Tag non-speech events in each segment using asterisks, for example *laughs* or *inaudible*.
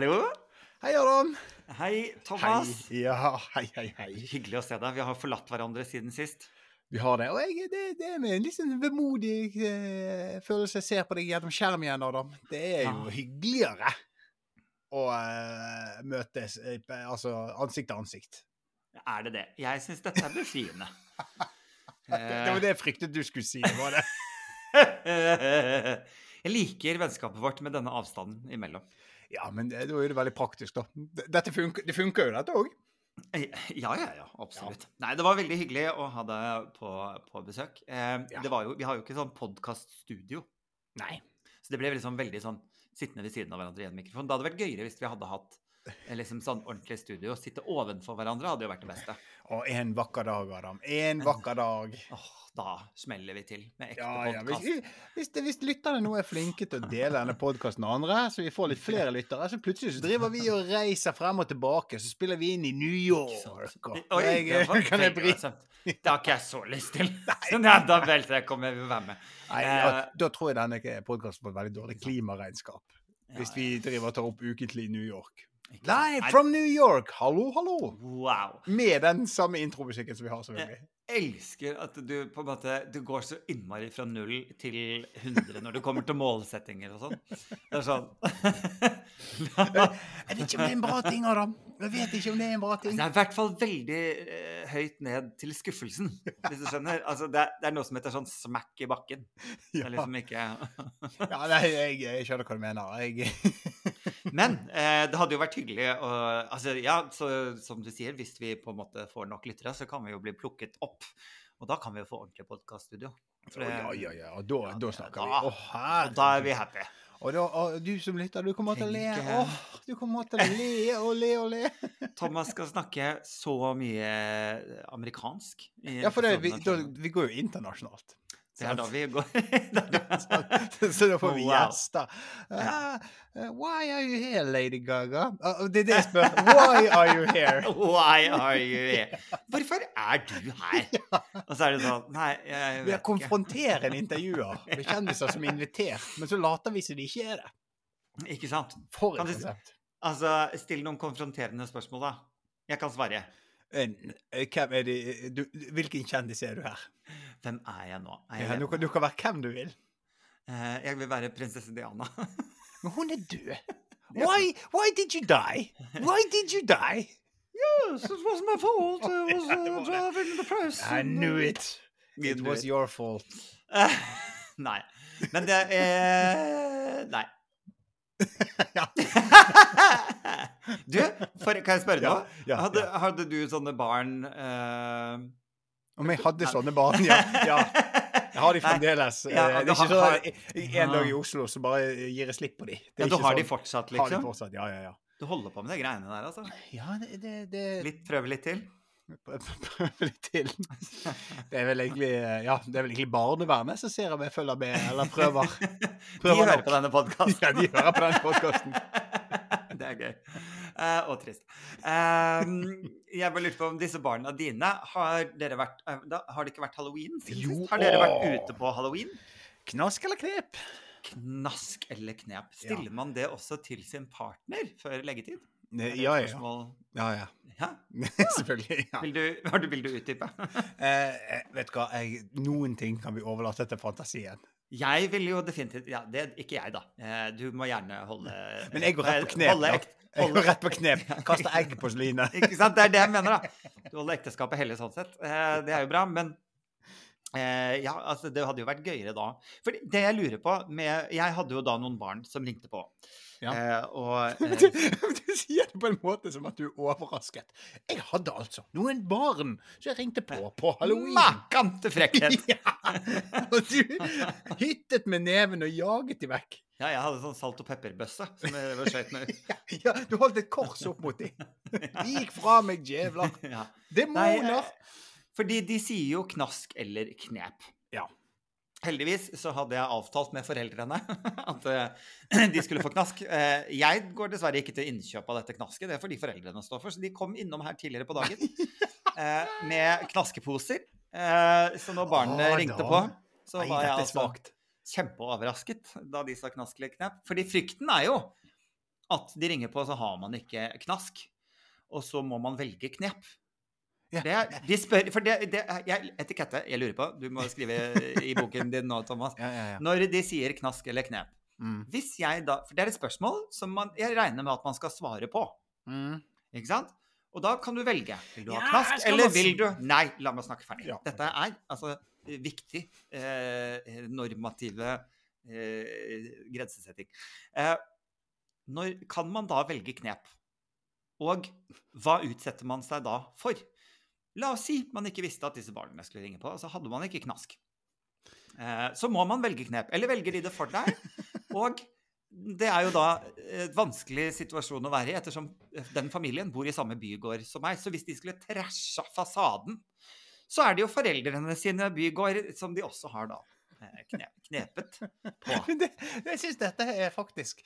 Hallo. Hei, Adam. Hei, Thomas. Hei. Ja, hei, hei, hei. Hyggelig å se deg. Vi har forlatt hverandre siden sist. Vi har det. Og jeg, det, det er med en litt sånn vemodig eh, følelse jeg ser på deg gjennom skjerm igjen, Adam. Det er jo Ja. hyggeligere å eh, møtes eh, altså ansikt til ansikt. Er det det? Jeg syns dette er befriende. *laughs* Det, det var det jeg fryktet du skulle si. Var det? *laughs* Jeg liker vennskapet vårt med denne avstanden imellom. Ja, men det, da er det veldig praktisk, da. Dette funker, det funker jo, dette òg. Eh, Ja, ja, ja. Absolutt. Nei, det var veldig hyggelig å ha deg på, på besøk. Eh, Ja. det var jo, vi har jo ikke sånn podkaststudio, Nei. så det ble liksom veldig sånn sittende ved siden av hverandre i en mikrofon. Det hadde vært gøyere hvis vi hadde hatt liksom sånn ordentlig studio. Sitte ovenfor hverandre hadde jo vært det beste. Og en vakker dag, Adam. En vakker dag. *laughs* Åh, da smeller vi til med ekte Ja, ja. Hvis, hvis, hvis lytterne nå er flinke til å dele denne podkasten med andre, så vi får litt flere *laughs* lyttere, så plutselig så driver vi og reiser frem og tilbake, så spiller vi inn i New York. Og Oi, jeg, var *laughs* kan jeg bry. Det har ikke jeg så lyst til. Så nei, da velter jeg kommer jeg vil være med. Nei, Eh, ja, da tror jeg denne podkasten får et veldig dårlig klimaregnskap. Hvis vi driver og tar opp ukentlig i New York. Live from New York! Hallo, hallo! Wow. Med den samme intromusikken som vi har, selvfølgelig. Elsker at du på en måte Du går så innmari fra null til 100 når du kommer til målsettinger og sånn. Det er sånn *laughs* Jeg vet ikke om det er en bra ting, Adam. Jeg vet ikke om det er en bra ting. Det er i hvert fall veldig eh, høyt ned til skuffelsen, hvis du skjønner. Altså, det, er, det er noe som heter sånn smack i bakken. Det er liksom ikke ja nei, jeg, jeg skjønner hva du mener. Jeg, Men eh, det hadde jo vært hyggelig å Altså, ja, så, som du sier, hvis vi på en måte får nok lyttere, så kan vi jo bli plukket opp. Og da kan vi jo få ordentlig podkaststudio. Oh, ja, ja, ja. Da, Ja, da snakker vi. da- Å, herregud. Og da er vi happy. Og, da, og du som lytter, du kommer til å le. Åh, du kommer til å le og le og le. *laughs* Thomas skal snakke så mye amerikansk. Ja, for det, vi, da, vi går jo internasjonalt. Det er da vi går *laughs* da- *laughs* Så- da får vi gjester. Ah, uh, why are you here, Lady Gaga? Uh, det er det jeg spør. *laughs* Why are you here? Why are you here? Hvorfor er du her? Og så er det sånn Nei, jeg Vi ikke. Vi konfronterer konfronterende intervjuer med kjendiser som er invitert, men så later vi som de ikke er det. Ikke sant? For et konsept. Altså, still noen konfronterende spørsmål, da. Jeg kan svare. Eh, Hvem er de du, hvilken kjendis er du her? Hvem er jeg nå? Er jeg Ja, du, kan, du kan være hvem du vil. Uh, jeg vil være prinsesse Diana. *laughs* Men hun er død. Why, why did you die? Why did you die? yes, it was my fault. I was det. *laughs* driving the press. I knew it. It was it. your fault. Uh, *laughs* nei. Men det er Nei. Ja. Du, for, kan jeg spørre Ja, noe? ja, hadde, ja. hadde du sånne barn eh, Om jeg hadde sånne barn, ja. ja. Jeg har de *laughs* fremdeles. Ja, Eh, det er ikke sånn at en dag i Oslo så bare gir jeg slipp på de. Det Ja, du har de fortsatt, fortsatt, Har de liksom? fortsatt, ja, ja, ja. Du holder på med de greiene der, altså? Ja, det, det, det Litt, prøve litt til? Prøve litt til. Det er vel egentlig Ja, det er vel egentlig barnevernet som ser om jeg følger med, eller prøver. *laughs* De hører nok. på denne podkasten. *laughs* Ja, de hører på denne podkasten. Det er gøy. Uh, og trist. Um, jeg bare lurte på om disse barna dine Har dere vært uh, da, Har det ikke vært halloween siden Jo. sist? Har dere vært ute på halloween? Knask eller knep? Knask eller knep. Stiller man det også til sin partner før leggetid? Ne- Ja, ja. ja, ja. *laughs* Ja. Selvfølgelig. Ja. Vil, du, har du, vil du utdype? *laughs* Eh, vet du hva, jeg, noen ting kan vi overlate til fantasien. Jeg vil jo definitivt Ja, det ikke jeg, da. Eh, Du må gjerne holde *laughs* Men jeg går rett på knep. Holde ekt- Jeg går rett på knep. *laughs* Kaster egg på Celine. *laughs* Ikke sant? Det er det jeg mener, da. Du holder ekteskapet hellig sånn sett. Eh, Det er jo bra, men eh, ja, altså det hadde jo vært gøyere da. For det jeg lurer på med Jeg hadde jo da noen barn som ringte på. Ja. Eh, og *laughs* eh, du sier det på en måte som at du er overrasket. Jeg hadde altså noen barn som jeg ringte på på halloween. Makan til frekkhet! *laughs* Ja! Og du hyttet med neven og jaget de vekk. Ja, jeg hadde sånn salt og pepperbøsse som jeg med ut. *laughs* Ja, du holdt et kors opp mot dem. De Gikk fra meg, djevler. Ja. Demoner. eh, fordi de sier jo knask eller knep. Ja. Heldigvis så hadde jeg avtalt med foreldrene *laughs* at eh, de skulle få knask. Eh, Jeg går dessverre ikke til innkjøp av dette knasket, det er fordi foreldrene står for. Så de kom innom her tidligere på dagen *laughs* eh, med knaskeposer. Så når barna ringte da. på, så Nei, var jeg altså kjempeoverrasket da de sa knask eller knep. Fordi frykten er jo at de ringer på, så har man ikke knask. Og så må man velge knep. Ja. Det, er- de spør For det, det er jeg, etikette, jeg lurer på, du må skrive i boken din nå, Thomas. Ja, ja, ja. Når de sier knask eller knep. Mm. Hvis jeg da For det er et spørsmål som man, jeg regner med at man skal svare på. Mm. Ikke sant? Og da kan du velge. Vil du ha knask, eller vil du Nei, la meg snakke ferdig. Ja. Dette er altså viktig eh, normative eh, grensesetting. Eh, når, kan man da velge knep? Og hva utsetter man seg da for? La oss si man ikke visste at disse barna skulle ringe på, så hadde man ikke knask. Eh, så må man velge knep. Eller velger de det for deg? Og det er jo da en vanskelig situasjon å være i, ettersom den familien bor i samme bygård som meg. Så hvis de skulle trasha fasaden, så er det jo foreldrene sine bygård som de også har da eh, knepet på. *laughs* det, jeg syns dette er faktisk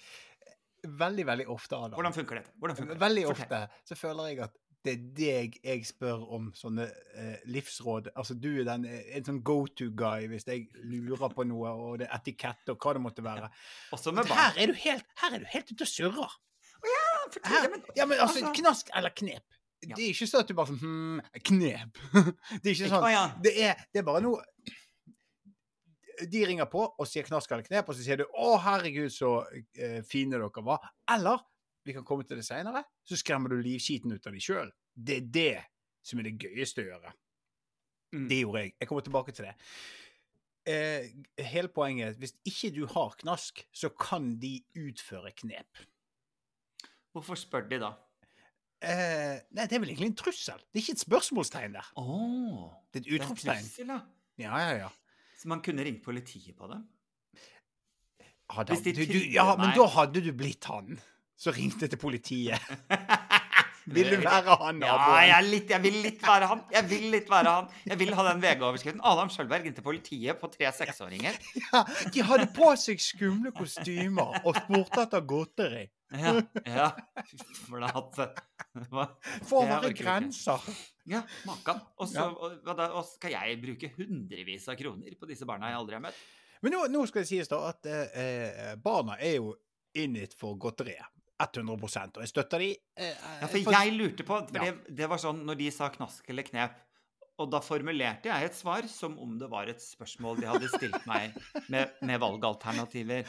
veldig, veldig ofte, Adam. Hvordan funker dette? Hvordan funker det? Veldig ofte så føler jeg at det er deg jeg spør om sånne eh, livsråd. Altså du er den, en sånn go to-guy hvis jeg lurer på noe, og det er etikett og hva det måtte være. Med Her er du helt, her er du helt ute og surrer. Fortell, ja, men- ja, men altså, altså- knask eller knep. Ja. Det er ikke sånn at du bare sånn hm, knep. *laughs* Det er ikke sånn. Ja. Det er, det er bare noe De ringer på og sier knask eller knep, og så sier du 'Å, herregud, så eh, fine dere var'. Eller vi kan komme til det seinere, så skremmer du livskiten ut av dem sjøl. Det er det som er det gøyeste å gjøre. Mm. Det gjorde jeg. Jeg kommer tilbake til det. Eh, hele poenget er at hvis ikke du har knask, så kan de utføre knep. Hvorfor spør de da? Eh, nei, det er vel egentlig en trussel. Det er ikke et spørsmålstegn der. Oh, Det er et utropstegn. ja. Ja, ja. Så man kunne ringt politiet på det? Adam, du, du, ja, men da hadde du blitt han som ringte jeg til politiet. *laughs* Vil du være han, Ja, jeg, litt, jeg vil litt være han. Jeg vil litt være han. Jeg vil ha den VG-overskriften. Adam Sjølberg inn til politiet på tre seksåringer. *laughs* Ja, de hadde på seg skumle kostymer og spurte etter godteri. Ja. ja. Flate. For å være grenser. Ja, makan. Og så skal jeg bruke hundrevis av kroner på disse barna jeg aldri har møtt? Men nå, nå skal det sies da at eh, eh, barna er jo in it for godteriet. 100 Og jeg støtter de. Eh, Ja, for for- jeg lurte på For Ja. det, det var sånn når de sa knask eller knep, og da formulerte jeg et svar som om det var et spørsmål de hadde stilt meg med, med valgalternativer.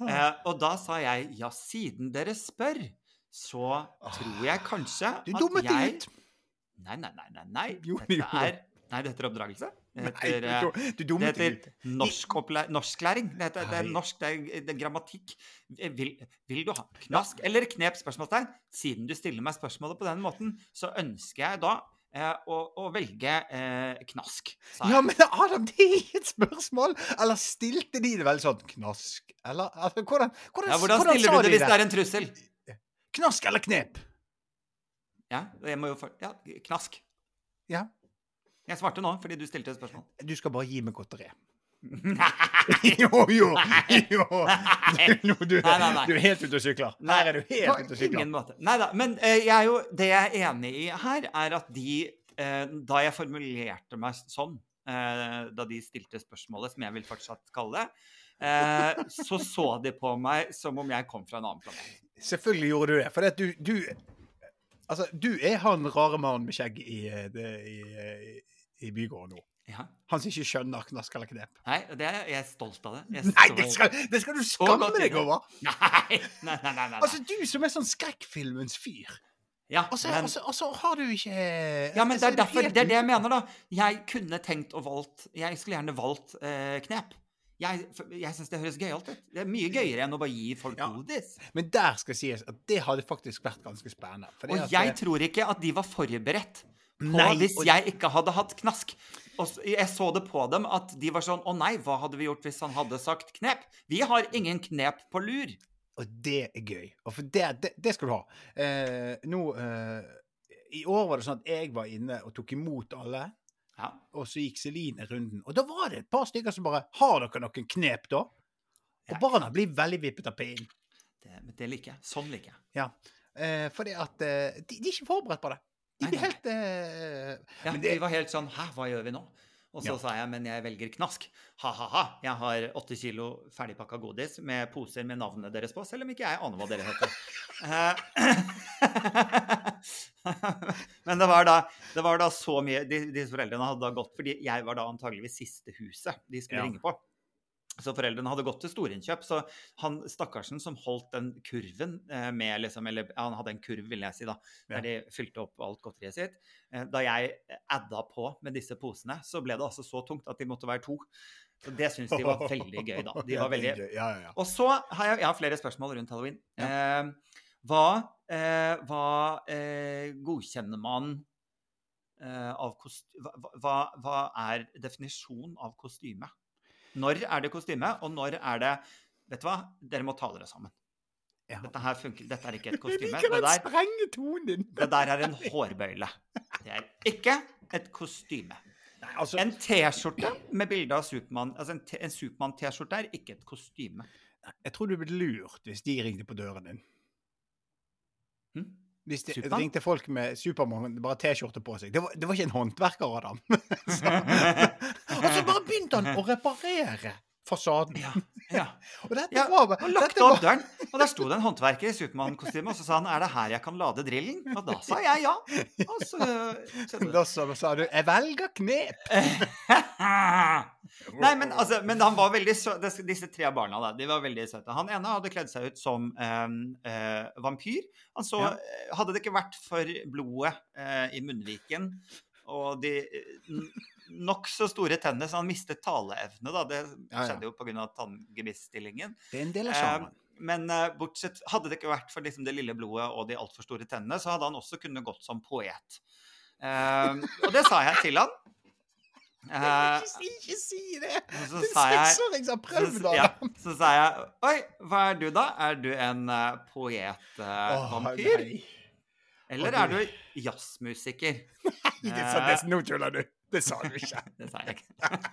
Eh, og da sa jeg ja, siden dere spør, så tror jeg kanskje Du dummet at jeg deg ut. Nei, nei, nei. nei, nei. Dette er Nei, dette er oppdragelse. Det Nei, heter, eh, du, du det heter ut. norsklæring. Det, heter, det er norsk, det er, det er grammatikk. Vil, vil du ha knask eller knep? spørsmålstegn? Siden du stiller meg spørsmålet på den måten, så ønsker jeg da eh, å, å velge eh, knask. Ja, men Adam, det er ikke et spørsmål! Eller stilte de det vel sånn knask? Eller altså, hvordan, hvordan, Ja, hvordan hvordan stiller du det hvis det er en trussel? Knask eller knep? Ja, jeg må jo for, ja, knask. Ja. Jeg svarte nå fordi du stilte et spørsmål. Du skal bare gi meg godteri. *laughs* Nei, jo, jo! *laughs* jo. Du, Nei, nei, nei. du er helt ute og sykler. Her er du helt på ute og sykler. ingen måte. Nei da. Men eh, jeg er jo, det jeg er enig i her, er at de eh, Da jeg formulerte meg sånn, eh, da de stilte spørsmålet, som jeg vil fortsatt kalle det, eh, så så de på meg som om jeg kom fra en annen planet. Selvfølgelig gjorde du det. For du, du Altså, du er han rare mannen med skjegg i, i, i, i bygården nå. Ja. Han som ikke skjønner knaskala knep. Nei, det er, jeg er stolt av det. Jeg Nei, det skal, det skal du skamme deg over! *laughs* Nei, nei, nei. nei, nei. Altså, du som er sånn skrekkfilmens fyr. ja, Og så men, og så- og så har du ikke ja, men det er derfor, det er det jeg mener, da. Jeg kunne tenkt og valgt Jeg skulle gjerne valgt eh, knep. Jeg, jeg syns det høres gøyalt ut. Det er mye gøyere enn å bare gi folk Ja. godis. Men der skal sies at det hadde faktisk vært ganske spennende. Og jeg det... tror ikke at de var forberedt på Nei, hvis jeg ikke hadde hatt knask. Og jeg så det på dem at de var sånn Å nei, hva hadde vi gjort hvis han hadde sagt knep? Vi har ingen knep på lur. Og det er gøy. Og for det, det, det skal du ha. Eh, nå eh, I år var det sånn at jeg var inne og tok imot alle. Ja. Og så gikk Celine runden. Og da var det et par stykker som bare Har dere noen knep, da? Og barna blir veldig vippet av pinnen. Det, det liker jeg. Sånn liker jeg. Ja. Eh, fordi at eh, de, de er ikke forberedt på det. Nei, helt eh, Ja, Men det- Vi var helt sånn Hæ, hva gjør vi nå? Og så Ja. sa jeg men jeg velger knask. Ha-ha-ha. Jeg har åtte kilo ferdigpakka godis med poser med navnene deres på, selv om ikke jeg aner hva dere heter. Eh, *laughs* men det var, da, det var da så mye de, Disse foreldrene hadde da gått Fordi jeg var da antageligvis siste huset de skulle Ja. ringe på. Så foreldrene hadde gått til storinnkjøp. Så han stakkarsen som holdt den kurven eh, med liksom Eller han hadde en kurv, vil jeg si, da. Ja. Der de fylte opp alt godteriet sitt. Eh, Da jeg adda på med disse posene, så ble det altså så tungt at de måtte være to. Så det syns de var veldig gøy, da. *laughs* De var veldig. Ja, ja, ja. Og så har jeg, jeg har flere spørsmål rundt halloween. Eh, hva eh, hva eh, godkjenner man eh, av kost... Hva, hva, hva er definisjonen av kostyme? Når er det kostyme, og når er det Vet du hva, dere må ta dere sammen. Ja. Dette her funker, dette er ikke et *laughs* kostyme. Det der, det der er en hårbøyle. Det er ikke et kostyme. Nei, altså, En T-skjorte med bilde av Supermann altså en, en Supermann-T-skjorte er ikke et kostyme. jeg tror du ble lurt hvis de ringte på døren din. Hm? Hvis de Superman? ringte folk med Supermann, bare T-skjorte på seg. Det var, det var ikke en håndverker, Adam. Så- *laughs* *laughs* og så bare begynte han å *laughs* reparere fasaden. Ja, *laughs* ja. Og dette Ja, var Og lukket opp var- døren, og der sto det en håndverker i Supermann-kostyme, og så sa han 'er det her jeg kan lade drillen?' Og da sa jeg ja. Og så skjedde. *laughs* Da sa, du 'jeg velger knep'. Nei, men, altså, men han var veldig søt. Disse- tre barna da, de var veldig søte. Han ene hadde kledd seg ut som eh, eh, vampyr. Han så, Ja. eh, Hadde det ikke vært for blodet eh, i munnviken og de nokså store tennene, så han mistet taleevne. da, Det skjedde jo pga. tanngebissstillingen. Det er en del av Eh, sjarmen. men eh, bortsett, hadde det ikke vært for liksom, det lille blodet og de altfor store tennene, så hadde han også kunnet gått som poet. Eh, og det sa jeg til han. *laughs* Eh, ikke, si- ikke si det! så Det er seksåring som har prøvd det. ja, så sa jeg Oi, hva er du, da? Er du en uh, poetvampyr? Uh, oh, eller er du- jazzmusiker? Nei, Det sa, det, nå tuller du. Det sa du ikke. *laughs* Det sa jeg ikke. *laughs*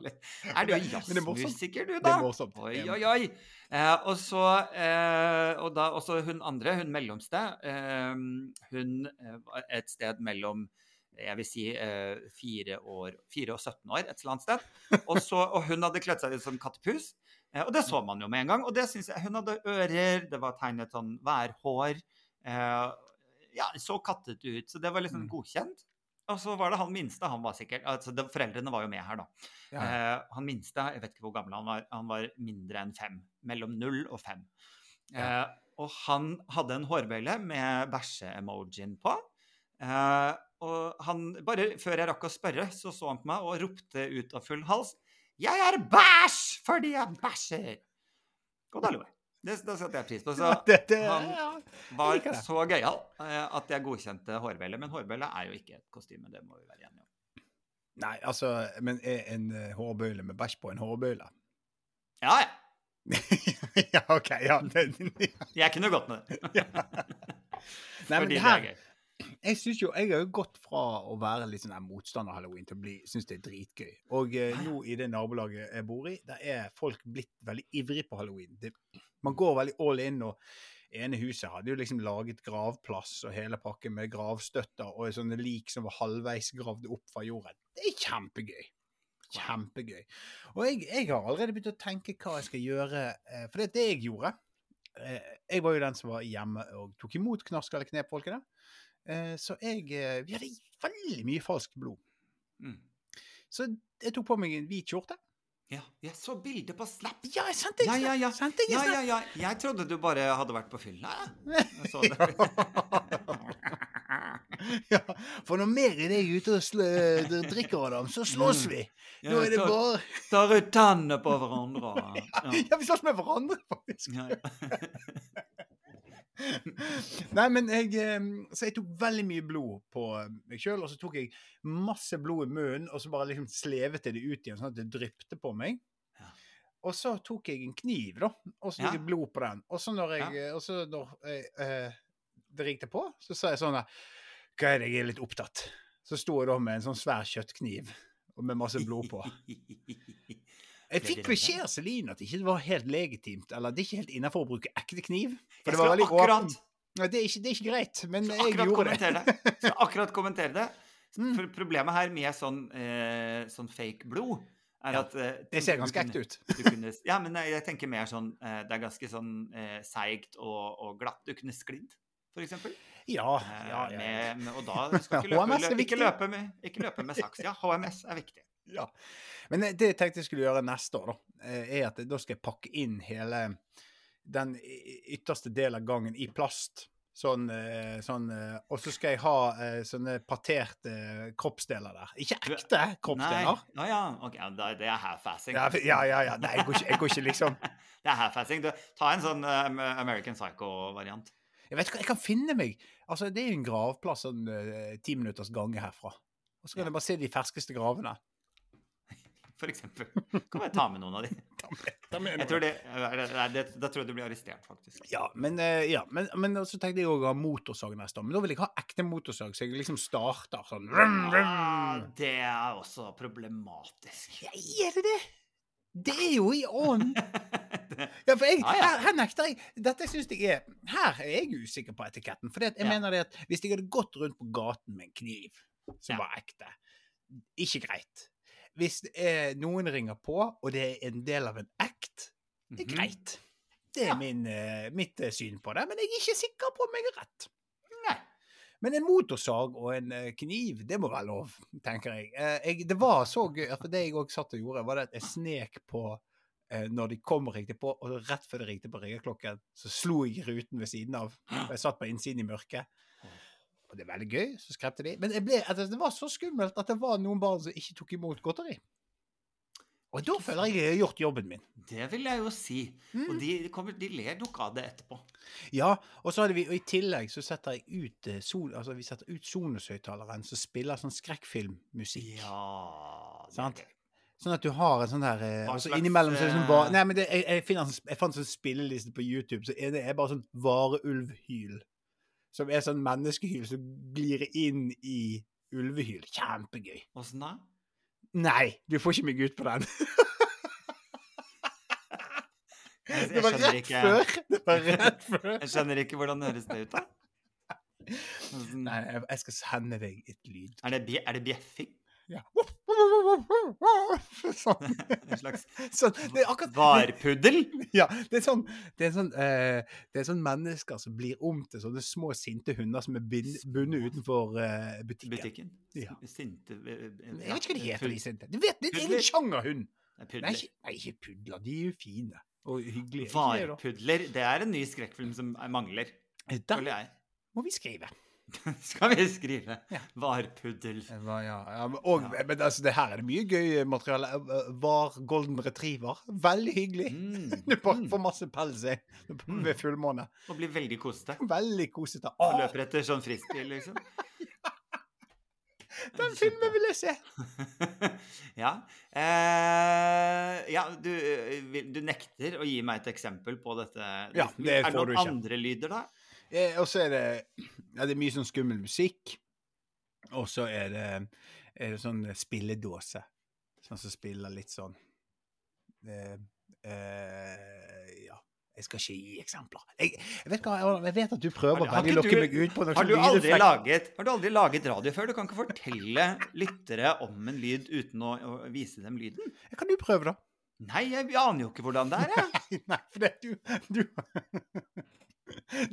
Det er du det morsomt. jazzmusiker, du, Det da? er morsomt. Oi, oi, oi. Eh, og så eh, Og da også hun andre, hun mellomste, eh, hun eh, var et sted mellom jeg vil si eh, fire, år, fire og 17 år, et eller annet sted. Og, så, *laughs* og hun hadde kledd seg ut som kattepus. Eh, og det så man jo med en gang. Og det synes jeg, hun hadde ører, det var tegnet sånn værhår. Eh, ja, så kattete ut. Så det var liksom godkjent. Og så var det han minste, han var sikkert altså de, Foreldrene var jo med her, da. Ja. Eh, han minste, jeg vet ikke hvor gammel han var, han var mindre enn fem. Mellom null og fem. Ja. Eh, og han hadde en hårbøyle med bæsje-emojien på. Eh, og han, bare før jeg rakk å spørre, så så han på meg og ropte ut av full hals 'Jeg er bæsj fordi jeg bæsjer!' Og da lo jeg. Det, det satte jeg pris på. Så det, det, han- var så gøyal eh, at jeg godkjente hårbelle. Men hårbelle er jo ikke et kostyme, det må vi være enige om. Nei, altså, men er en eh, hårbøyle med bæsj på en hårbøyle? Ja, ja. *laughs* ja, OK. Ja. Jeg kunne gått med det. *laughs* Nei, men fordi det det er her, gøy. Jeg synes jo, jeg har jo gått fra å være litt sånn motstander av halloween til å bli, synes det er dritgøy. Og eh, nå i det nabolaget jeg bor i, der er folk blitt veldig ivrig på halloween. Det, man går veldig all in, og ene huset hadde jo liksom laget gravplass og hele pakken med gravstøtter og sånne lik som var halvveis gravd opp fra jorden. Det er kjempegøy. Kjempegøy. Og jeg, jeg har allerede begynt å tenke hva jeg skal gjøre, eh, for det er det jeg gjorde. Eh, Jeg var jo den som var hjemme og tok imot knask eller knep-folkene. Eh, Så jeg eh, Vi hadde veldig mye falskt blod. Mm. Så jeg tok på meg en hvit skjorte. Ja, jeg så bildet på Snap. Ja, jeg sendte Ja, ja, ja. Sendte Ja, ja, ja. Jeg trodde du bare hadde vært på fylla. jeg. Jeg så det. *laughs* ja, for når mer i deg ute og drikker, Adam, så slåss vi. Nå er det bare Tar ut tennene på hverandre. *laughs* Ja. Ja, vi slåss med hverandre, faktisk. *laughs* Nei, men jeg eh, Så jeg tok veldig mye blod på eh, meg sjøl, og så tok jeg masse blod i munnen, og så bare liksom slevet jeg det ut igjen, sånn at det drypte på meg. Ja. Og så tok jeg en kniv, da, og så Ja. jeg blod på den. Og så når jeg, ja. og så når jeg, eh, det ringte på, så sa jeg sånn Hva er det, jeg er litt opptatt. Så sto jeg da med en sånn svær kjøttkniv og med masse blod på. *laughs* Jeg fikk beskjed av Celine at det ikke var helt legitimt, eller det er ikke helt innafor å bruke ekte kniv. For det var veldig akkurat, det, er ikke, det er ikke greit, men jeg gjorde det. det. Skal *laughs* akkurat kommentere det. Mm. For problemet her med sånn, eh, sånn fake blod er Ja, at eh, Det ser ganske ekte ut. Du kunne, ja, men jeg, jeg tenker mer sånn eh, Det er ganske sånn eh, seigt og, og glatt. Du kunne sklidd, for eksempel. Ja, Eh, ja, ja. Med, med, og da *laughs* skal ikke løpe, HMS er lø, ikke, løpe med, ikke løpe med saks. Ja, HMS er viktig. *laughs* ja. Men eh, det jeg tenkte jeg skulle gjøre neste år, da, eh, er at da skal jeg pakke inn hele den ytterste delen av gangen i plast. Sånn, eh, sånn Og så skal jeg ha sånne parterte kroppsdeler der. Ikke ekte Nei. kroppsdeler. Ja, ja. okay, det er half-assing. Ja, ja, ja. ja. Nei, jeg går ikke, jeg går ikke liksom *laughs* Det er half-assing. Ta en sånn eh, American Psycho-variant. Jeg vet hva, jeg kan finne meg Altså, det er jo en gravplass sånn ti minutters gange herfra. Og så kan jeg bare se de ferskeste gravene. Eksempel. Kan jeg ta med noen av de? *laughs* Jeg tror det, nei, det, Da tror jeg du blir arrestert, faktisk. Ja, men, eh, ja, men, men så tenkte jeg òg å ha motorsag neste år. Men da vil jeg ha ekte motorsag, så jeg liksom starter sånn vrum, vrum. Ja, det er også problematisk. Ja, er det det? Det er jo i ånden! *laughs* Ja, for jeg, ja. Her, her nekter jeg. Dette syns jeg er Her er jeg usikker på etiketten. For jeg Ja. mener det at hvis jeg hadde gått rundt på gaten med en kniv som var ekte, ikke greit. Hvis er, noen ringer på, og det er en del av en act, det er Mhm. greit. Det er Ja. min, eh, mitt eh, syn på det. Men jeg er ikke sikker på om jeg har rett. Nei. Men en motorsag og en eh, kniv, det må være lov, tenker jeg. Eh, jeg det var så gøy, for det jeg òg satt og gjorde, var det at jeg snek på eh, når de kom og ringte på, og rett før de ringte på ringeklokken, så slo jeg ruten ved siden av. Og jeg satt på innsiden i mørket. Og det er veldig gøy, så skremte de. Men ble, altså, det var så skummelt at det var noen barn som ikke tok imot godteri. Og da føler jeg jeg har gjort jobben min. Det vil jeg jo si. Mm. Og de, kommer, de ler nok av det etterpå. Ja, og så hadde vi, og i tillegg så setter jeg ut sol, son, altså vi setter ut Sonos-høyttaleren som spiller sånn skrekkfilmmusikk. Ja Sant. Sånn at du har en sånn der eh, altså Innimellom så er det sånn bare Nei, men det, jeg, jeg, finner, jeg fant en sånn spilleliste på YouTube, så det er bare sånn vareulvhyl. Som er sånn menneskehyl som glir inn i ulvehyl. Kjempegøy. Åssen da? Nei, du får ikke meg ut på den. Jeg, Det var rett ikke før. Det var rett før. *laughs* Jeg skjønner ikke hvordan det høres det ut, da. Nei, jeg- skal sende deg et lyd. Er det, er det bjeffing? Ja. *laughs* Sånn. En slags *laughs* sånn. Akkurat varpuddel? *laughs* Ja, det er sånn, det er sånn, eh, det er sånn mennesker som blir om til sånne små sinte hunder som er bundet utenfor eh, butikken. Butikken? Ja. Sinte ja. Jeg vet ikke hva de heter, Pud- de sinte. Du vet, det er en sjangerhund. Nei, Nei, ikke, pudler. De er jo fine og hyggelige. Varpudler. Det er en ny skrekkfilm som mangler, Den må vi skrive. *laughs* Skal vi skrive? Ja. Varpuddel. Det var- Ja, ja, og, men altså, det her er det mye gøy materiale. Eh, Var golden retriever. Veldig hyggelig. Mm. *laughs* Du bare Mm. får masse pels Mm. ved fullmåne. Og blir veldig kosete. Veldig kosete. Og løper etter sånn frisbee, liksom. *laughs* den filmen vil jeg se! ja. Eh, ja, du, eh, du nekter å gi meg et eksempel på dette. Ja, det er det noen andre lyder, da? Eh, og så er det, ja, det er mye sånn skummel musikk. Og så er det, er det sånn spilledåse. Sånn som spiller litt sånn eh, eh, Ja. Jeg skal ikke gi eksempler. Jeg, jeg, vet, hva, jeg vet at du prøver Har- å lukke lokke meg ut på noe Har du, sånn aldri laget, har du aldri laget radio før? Du kan ikke fortelle lyttere om en lyd uten å, å vise dem lyden. Kan du prøve, da? Nei, jeg aner jo ikke hvordan det er. Jeg. *laughs* Nei, for det er du, du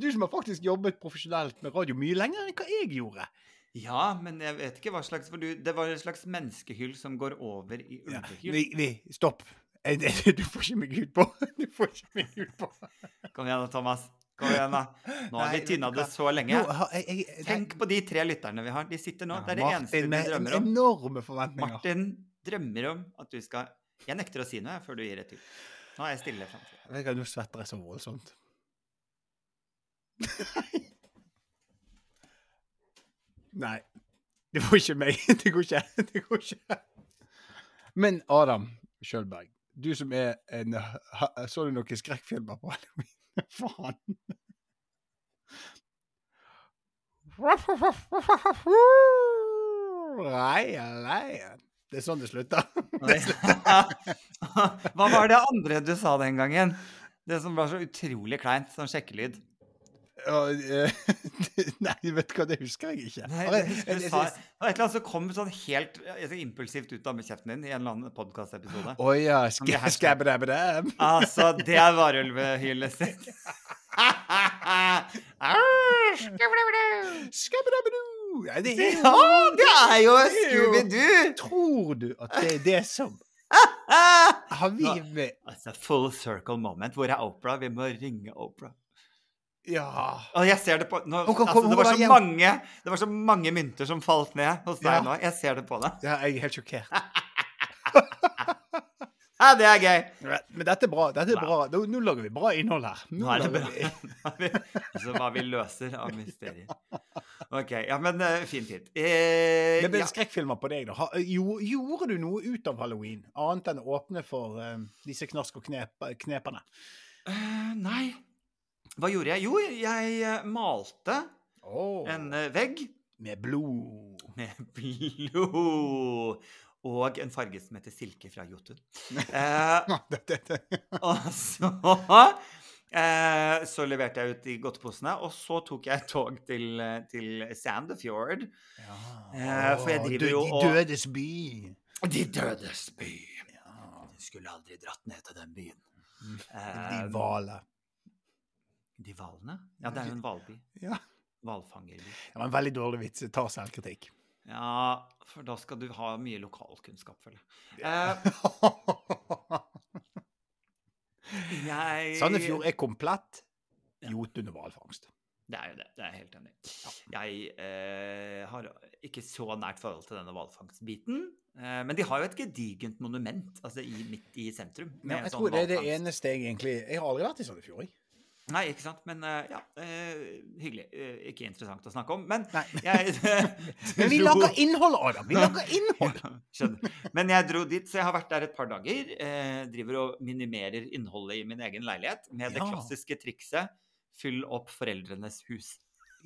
Du som har faktisk jobbet profesjonelt med radio mye lenger enn hva jeg gjorde. Ja, men jeg vet ikke hva slags For du, det var en slags menneskehyll som går over i Ja, vi, vi, stopp. Eh, *laughs* Du får ikke meg ut på. Du får ikke meg ut på. Kom igjen da, Thomas. Kom igjen da. Nå har vi tynna det så lenge. Nå jeg, jeg, jeg, Tenk på de tre lytterne vi har. De sitter nå. Ja, Det er det eneste Martin de med drømmer om. enorme forventninger. Martin drømmer om at du skal Jeg nekter å si noe før du gir et til. Nå er jeg stille framfor. Jeg Nå svetter jeg så voldsomt. Nei. Det går ikke meg. *laughs* Det går ikke. Det går ikke. Men Adam Kjølberg, du som er en Så du noen skrekkfilmer på halloween? *laughs* Faen. Det er sånn det slutter. *laughs* Hva var det andre du sa den gangen? Det som var så utrolig kleint, sånn sjekkelyd. Eh, *laughs* nei, vet du hva, det husker jeg ikke. Nei, det husker du sa Det var et eller annet som kom sånn helt impulsivt ut av kjeften din i en eller annen podkastepisode. Å ja. Som det her- Skabbedabedab. *laughs* Altså, det er varulvehylet sitt. *laughs* Skabbedabedoo. Ja, det er jo Scooby-Doo! Tror du at det er det som! Har vi med Altså, full circle moment. Hvor er Opera? Vi må ringe Opera. Ja. Og jeg ser det på nå, kom, kom, altså, det, var så mange, det var så mange mynter som falt ned hos deg Ja. nå. Jeg ser det på deg. ja, jeg er helt sjokkert. *laughs* Ja, det er gøy. Men dette er bra. dette er bra. Nå, nå lager vi bra innhold her. Nå er det bra. vi- *laughs* Nå Altså hva vi løser av mysterier. OK. Ja, men eh, fint, fint. Eh, Det ble ja. skrekkfilmer på deg, da. Jo- Gjorde du noe ut av halloween, annet enn å åpne for eh, disse knask og knep, knepene? Uh, nei. Hva gjorde jeg? Jo, jeg eh, malte Oh, en eh, vegg Med blod. med *laughs* blod. Og en farge som heter silke fra Jotun. Eh, *laughs* *laughs* og så eh, Så leverte jeg ut de godteposene, og så tok jeg tog til, eh, til Sandefjord. Ja. Eh, for jeg driver jo jo De dødes by. De dødes by. Ja. Du skulle aldri dratt ned til den byen. De hvaler. De hvalene? Ja, det er jo en hvalby. Ja. Hvalfangerby. Det var en veldig dårlig vits. Ta selvkritikk. Ja, for da skal du ha mye lokalkunnskap, føler jeg. Eh, *laughs* jeg Sandefjord er komplett. Jotun og hvalfangst. Det er jo det. Det er jeg helt enig i. Jeg eh, har ikke så nært forhold til denne hvalfangstbiten. Eh, men de har jo et gedigent monument altså i, midt i sentrum. Ja, jeg sånn tror det er det eneste jeg egentlig Jeg har aldri vært i Sandefjord, jeg. Nei, ikke sant. Men eh, ja, eh, hyggelig. Eh, ikke interessant å snakke om. Men *laughs* jeg *laughs* Men vi *laughs* lager innhold, Adam! Vi lager innhold! Skjønner. Men jeg dro dit, så jeg har vært der et par dager. Driver og minimerer innholdet i min egen leilighet med det klassiske trikset fyll opp foreldrenes hus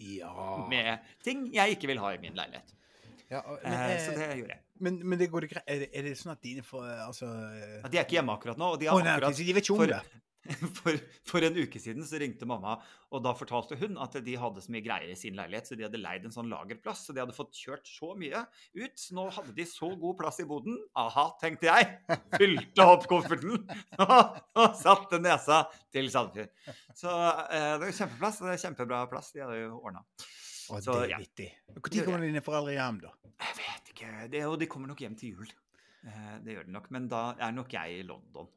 Ja. med ting jeg ikke vil ha i min leilighet. ja men, Eh, så det gjorde jeg. men, men det går det greit? Er, det- er det sånn at dine får Altså Ja, De er ikke hjemme akkurat nå. og de har har nei, akkurat... de vet ikke om for- det? *laughs* For, for en uke siden så ringte mamma, og da fortalte hun at de hadde så mye greier i sin leilighet, så de hadde leid en sånn lagerplass. Så de hadde fått kjørt så mye ut. Så nå hadde de så god plass i boden. Aha, tenkte jeg. Fylte opp kofferten *laughs* og, og satte nesa til Sandefjord. Så eh, det er kjempeplass. Det er kjempebra plass. De hadde ordna. Så, det er vittig. Når kommer dine foreldre hjem, da? Jeg vet ikke. Det, og de kommer nok hjem til jul. Eh, det gjør de nok. Men da er nok jeg i London.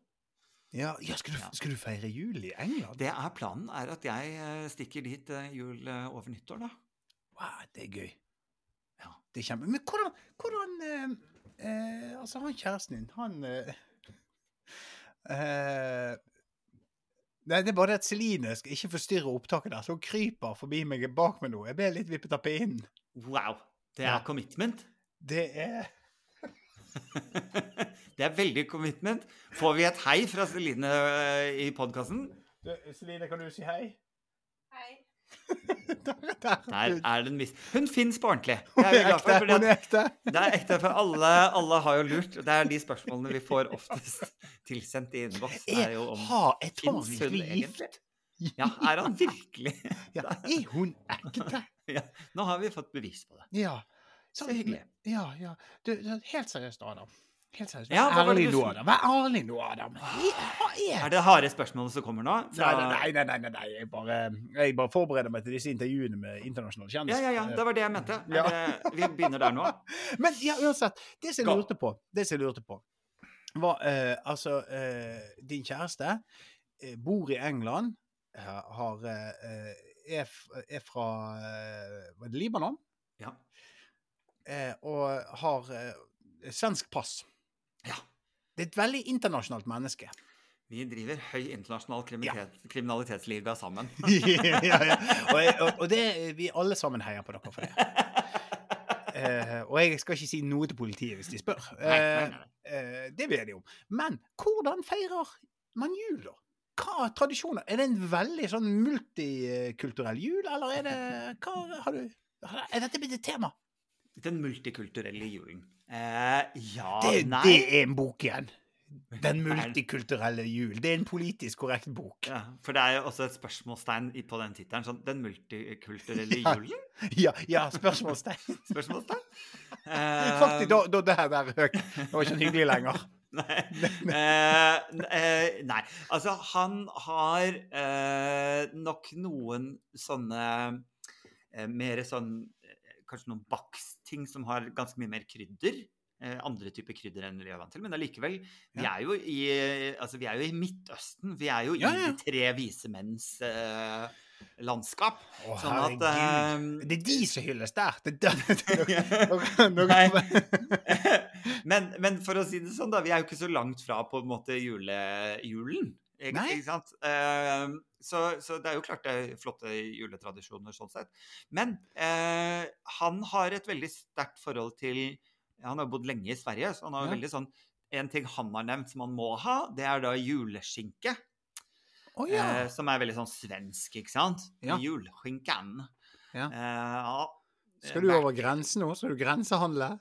Ja, ja, skal, du, Ja. skal du feire jul i England? Det er planen, er at jeg eh, stikker dit eh, jul eh, over nyttår, da. Wow, det er gøy. Ja. Det er kjempe... Men hvordan, hvordan eh, eh, Altså, han kjæresten din, han eh, eh, Nei, det er bare det at Celine skal ikke forstyrre opptaket der, så hun kryper forbi meg bak med noe. Jeg ble litt vippet av pinnen. Wow. Det er Ja. commitment. Det er *laughs* det er veldig commitment. Får vi et hei fra Celine eh, i podkasten? Celine, kan du si hei? Hei. der, *laughs* der. Der er det en viss Hun fins på ordentlig. *laughs* Hun er ekte. Hun er ekte. det er ekte, for alle, alle har jo lurt. Det er de spørsmålene vi får oftest tilsendt i innboks. er jo om Har et virkelig gift? Ja, er han virkelig? Ja, er hun ekte? Ja, nå har vi fått bevis på det. Ja. Så hyggelig. Ja, ja. Du, helt seriøst, Adam. Helt seriøst. Vær ja, ærlig nå, Adam. Vær ærlig nå, Adam. Er det harde spørsmålet som kommer nå? Nei, nei, nei, nei, nei, nei. Jeg, bare, jeg bare forbereder meg til disse intervjuene med internasjonale Ja, kjendiser. ja, ja. Det var det jeg mente. Ja. det, vi begynner der nå. *laughs* Men ja, uansett. Det som jeg lurte på, det som jeg lurte på var uh, Altså, uh, din kjæreste uh, bor i England, har eh, er, er fra Var det Libanon? Ja. Eh, og har eh, svensk pass. Ja. Det er et veldig internasjonalt menneske. Vi driver høy internasjonal kriminalitet, kriminalitetsliga sammen. *laughs* ja, ja. Og, jeg, og, og det, vi alle sammen heier på dere for det. *laughs* Eh, og jeg skal ikke si noe til politiet hvis de spør. Eh, eh, det vet jeg om. Men hvordan feirer man jul, da? Hva tradisjoner? Er det en veldig sånn multikulturell jul, eller er det Hva har du Er dette blitt et tema? Den multikulturelle julen. Eh, ja Det, Nei. det er en bok igjen. Den multikulturelle jul. Det er en politisk korrekt bok. Ja, for det er jo også et spørsmålstegn på den tittelen. Sånn 'Den multikulturelle julen'? *laughs* Ja, ja spørsmålstegn. *laughs* Spørsmålstegn. Eh, *laughs* Faktisk, da, da det her der høyt. Det var ikke hyggelig lenger. Nei. Eh, eh, nei. Altså, han har eh, nok noen sånne eh, mer sånn Kanskje noen baksting som har ganske mye mer krydder. Eh, andre typer krydder enn vi er vant til. Men allikevel, vi, Ja. er jo i, altså, vi er jo i Midtøsten. Vi er jo Ja, i de tre vise menns uh, landskap. Å, Sånn at eh, Det er de som hylles der. Det, er *laughs* *laughs* men, men for å si det sånn, da. Vi er jo ikke så langt fra på en måte jule, julen. Ikke, Nei. sant? Eh, så, så det er jo klart det er flotte juletradisjoner sånn sett. Men eh, han har et veldig sterkt forhold til Han har bodd lenge i Sverige, så han har jo Ja. veldig sånn En ting han har nevnt som han må ha, det er da juleskinke. Oh, ja. Eh, som er veldig sånn svensk, ikke sant? Ja. Julskinken. Eh, ja. Skal du over grensen nå? Skal du grensehandle?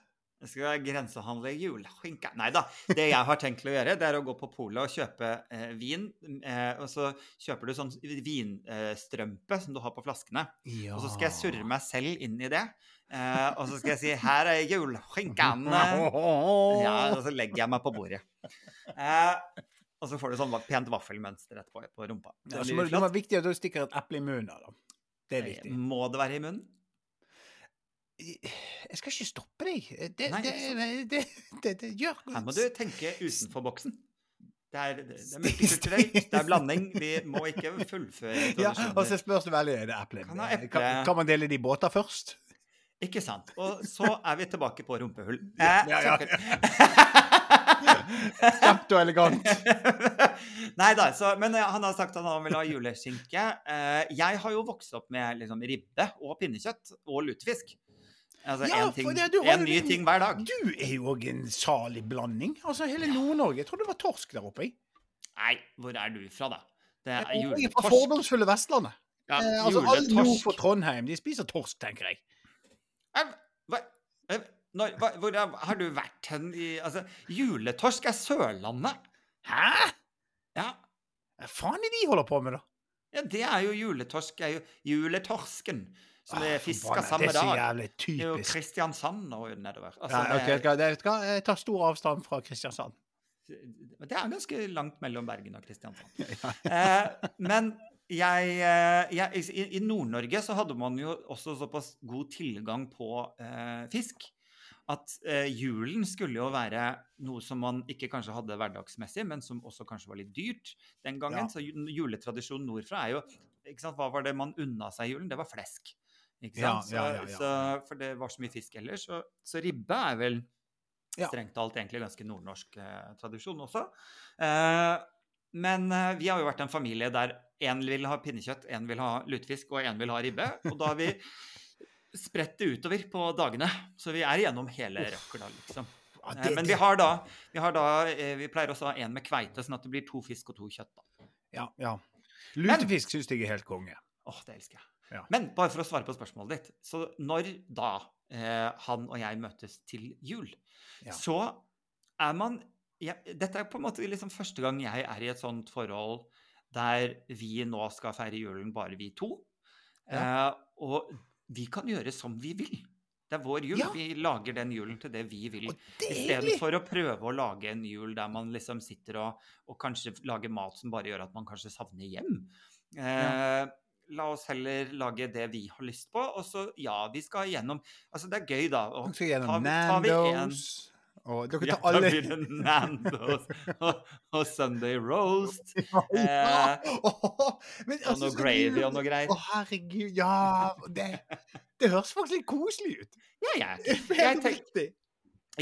Jeg skal grensehandle juleskinke. Nei da. Det jeg har tenkt å gjøre, det er å gå på polet og kjøpe eh, vin. Eh, og så kjøper du sånn vinstrømpe som du har på flaskene. Ja. Og så skal jeg surre meg selv inn i det. Eh, og så skal jeg si 'Her er juleskinken'. *laughs* Ja, og så legger jeg meg på bordet. Eh, og så får du sånn pent vaffelmønster etterpå på rumpa. Det er så blir det er viktig at du stikker et eple i munnen. Da. Det er viktig. Må det være i munnen? Jeg skal ikke stoppe deg. Det, Nei, det, det, det, det gjør Her må du tenke utenfor boksen. Det er, det er multikulturelt, det er blanding. Vi må ikke fullføre *laughs* Ja, og så spørs det veldig er det eple. Kan. Kan, kan man dele de båter først? Ikke sant. Og så er vi tilbake på rumpehull. Ja, *laughs* Eh, ja, ja. Kjapt *laughs* og elegant. Nei da, så, men eh, han har sagt at han vil ha juleskinke. Eh, jeg har jo vokst opp med liksom, ribbe og pinnekjøtt og lutefisk. Altså Ja, en, ting, det- du har en ny den- ting hver dag. Du er jo òg en salig blanding. Altså hele Nord-Norge. Jeg trodde det var torsk der oppe. jeg. Nei, hvor er du fra, da? Det er Jeg er fra juletorsk. fordomsfulle Vestlandet. Ja, Eh, altså, alle nord juletorsk. for Trondheim de spiser torsk, tenker jeg. Eh, Hva, eh, når, hva, hvor har- har du vært hen i Altså, juletorsk er Sørlandet. Hæ? Ja. Hva faen er de holder på med, da? ja, det er jo juletorsk. er jo juletorsken. Som er Ah, fiska forbanna, samme er dag. Det er jo. Kristiansand og nedover. Altså, Ja, okay, det, det- vet du hva? Jeg tar stor avstand fra Kristiansand. er, det er ganske langt mellom Bergen og Kristiansand. *laughs* Eh, men jeg, eh, jeg I, i Nord-Norge så hadde man jo også såpass god tilgang på eh, fisk at eh, julen skulle jo være noe som man ikke kanskje hadde hverdagsmessig, men som også kanskje var litt dyrt den gangen. Ja. Så juletradisjonen nordfra er jo ikke sant, Hva var det man unna seg i julen? Det var flesk. Ikke sant? ja, ja, ja. Så, for det var så mye fisk ellers. Så, så ribbe er vel strengt talt egentlig ganske nordnorsk eh, tradisjon også. Eh, men eh, vi har jo vært en familie der én vil ha pinnekjøtt, én vil ha lutefisk og én vil ha ribbe. Og da har vi spredt det utover på dagene. Så vi er igjennom hele Røkla, liksom. Ja, Eh, Men vi har da, vi, har da eh, vi pleier også å ha én med kveite, sånn at det blir to fisk og to kjøtt. da. Ja, ja. Lutefisk syns jeg er helt konge. Åh, det elsker jeg. Ja. Men bare for å svare på spørsmålet ditt. Så når da eh, han og jeg møtes til jul, Ja. så er man ja, Dette er på en måte liksom første gang jeg er i et sånt forhold der vi nå skal feire julen bare vi to. Eh, og vi kan gjøre som vi vil. Det er vår jul. Ja. Vi lager den julen til det vi vil. i stedet Istedenfor å prøve å lage en jul der man liksom sitter og, og kanskje lager mat som bare gjør at man kanskje savner hjem. Eh, La oss heller lage det vi har lyst på. Og så, ja, vi skal gjennom Altså, det er gøy, da. Og vi skal gjennom tar Nandos. Og dere ja, tar da blir det Nandos og, og Sunday roast. *laughs* Ja! Åh, men Og altså, noe gravy og noe greier. Å, herregud. Ja det, det høres faktisk litt koselig ut. Ja, *laughs* er jeg, tenk,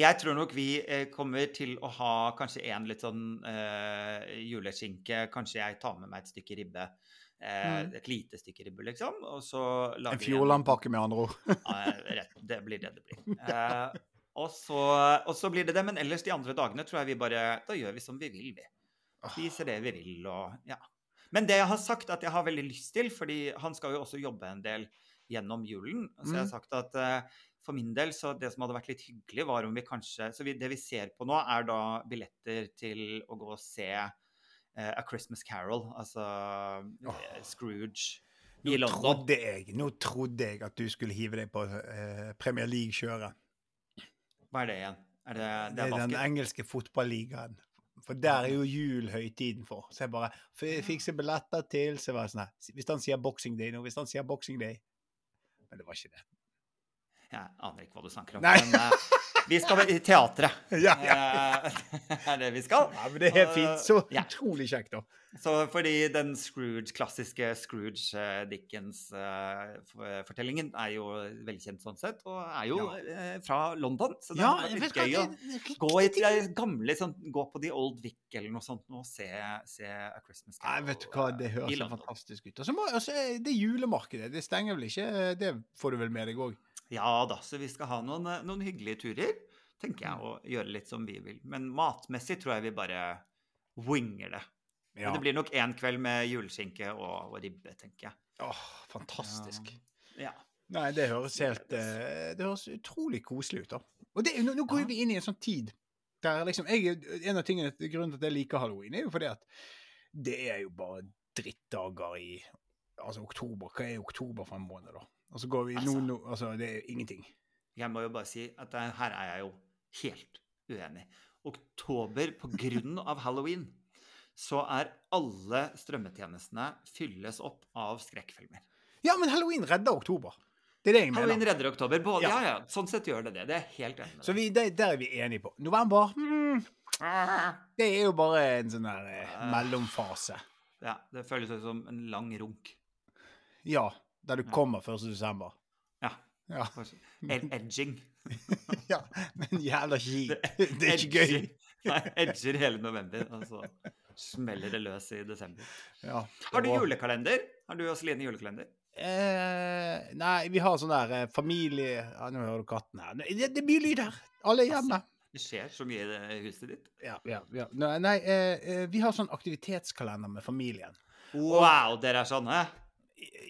jeg tror nok vi eh, kommer til å ha kanskje en litt sånn eh, juleskinke. Kanskje jeg tar med meg et stykke ribbe. Eh, Mm. Et lite stykke ribbe, liksom. Og så lager En Fjordland-pakke, med andre ord. Rett, det blir det det blir. Eh, og, så, og så blir det det. Men ellers de andre dagene tror jeg vi bare Da gjør vi som vi vil, vi. Spiser det vi vil og ja. Men det jeg har sagt at jeg har veldig lyst til, fordi han skal jo også jobbe en del gjennom julen, så jeg har Mm. sagt at eh, for min del, så det som hadde vært litt hyggelig, var om vi kanskje Så vi, det vi ser på nå, er da billetter til å gå og se A Christmas Carol, altså oh. Scrooge Nå trodde jeg nå trodde jeg at du skulle hive deg på eh, Premier League-kjøret. Hva er det igjen? Er det, Det det er er den engelske fotballigaen. For der er jo jul høytiden for. Så jeg bare fikser billetter til så var det sånn her Hvis han sier Boxing Day nå, hvis han sier Boxing Day Men det var ikke det. Jeg aner ikke hva du snakker om. Nei. Men Uh, vi skal i teatret. *laughs* Ja, ja. det *laughs* er det vi skal. ja men det er helt fint. Så Ja. utrolig kjekt, da. Så fordi den Scrooge, klassiske Scrooge-Dickens-fortellingen er jo velkjent sånn sett, og er jo eh, fra London. Så det er litt gøy å gå i gamle sånn, Gå på The Old Vic eller noe sånt og se, se A Christmas Nei, vet du hva, det eh, høres fantastisk ut. Og så må altså, det julemarkedet, det stenger vel ikke? Det får du vel med deg òg? Ja da, så vi skal ha noen, eh, noen hyggelige turer, tenker jeg, og gjøre litt som vi vil. Men matmessig tror jeg vi bare winger det. Ja. Men det blir nok én kveld med juleskinke og, og ribbe, tenker jeg. Åh, fantastisk. Ja. Nei, det høres helt eh, Det høres utrolig koselig ut, da. Og det, nå, nå går Ja. vi inn i en sånn tid der liksom jeg, En av tingene, grunnen til at jeg liker halloween, er jo fordi at det er jo bare drittdager i Altså oktober. Hva er oktober for en måned, da? Og så går vi Altså. nå Altså, det er ingenting. Jeg må jo bare si at det, her er jeg jo helt uenig. Oktober, på *laughs* grunn av halloween, så er alle strømmetjenestene fylles opp av skrekkfilmer. Ja, men halloween redder oktober. Det er det jeg Halloween mener. redder oktober. Både, Ja. ja. ja, sånn sett gjør det det. Det er helt enig med. Så vi, det, der er vi enige på. November mm, Det er jo bare en sånn der eh, mellomfase. Ja, det føles ut som en lang runk. Ja. Der du kommer 1. desember. Ja. Ja. *laughs* Ed edging. *laughs* ja. Men jævla kjipt. Det- *laughs* Det er ikke gøy. Nei, edger hele november, og så smeller det løs i desember. Ja. Har du julekalender? Har du og Celine julekalender? Eh, nei, vi har sånn der eh, familie ja, Nå hører du katten her. Det, det er mye lyd her. Alle er hjemme. Det skjer så mye i huset ditt. Ja, ja, ja. Nei, nei eh, eh, vi har sånn aktivitetskalender med familien. Wow, dere er sånne!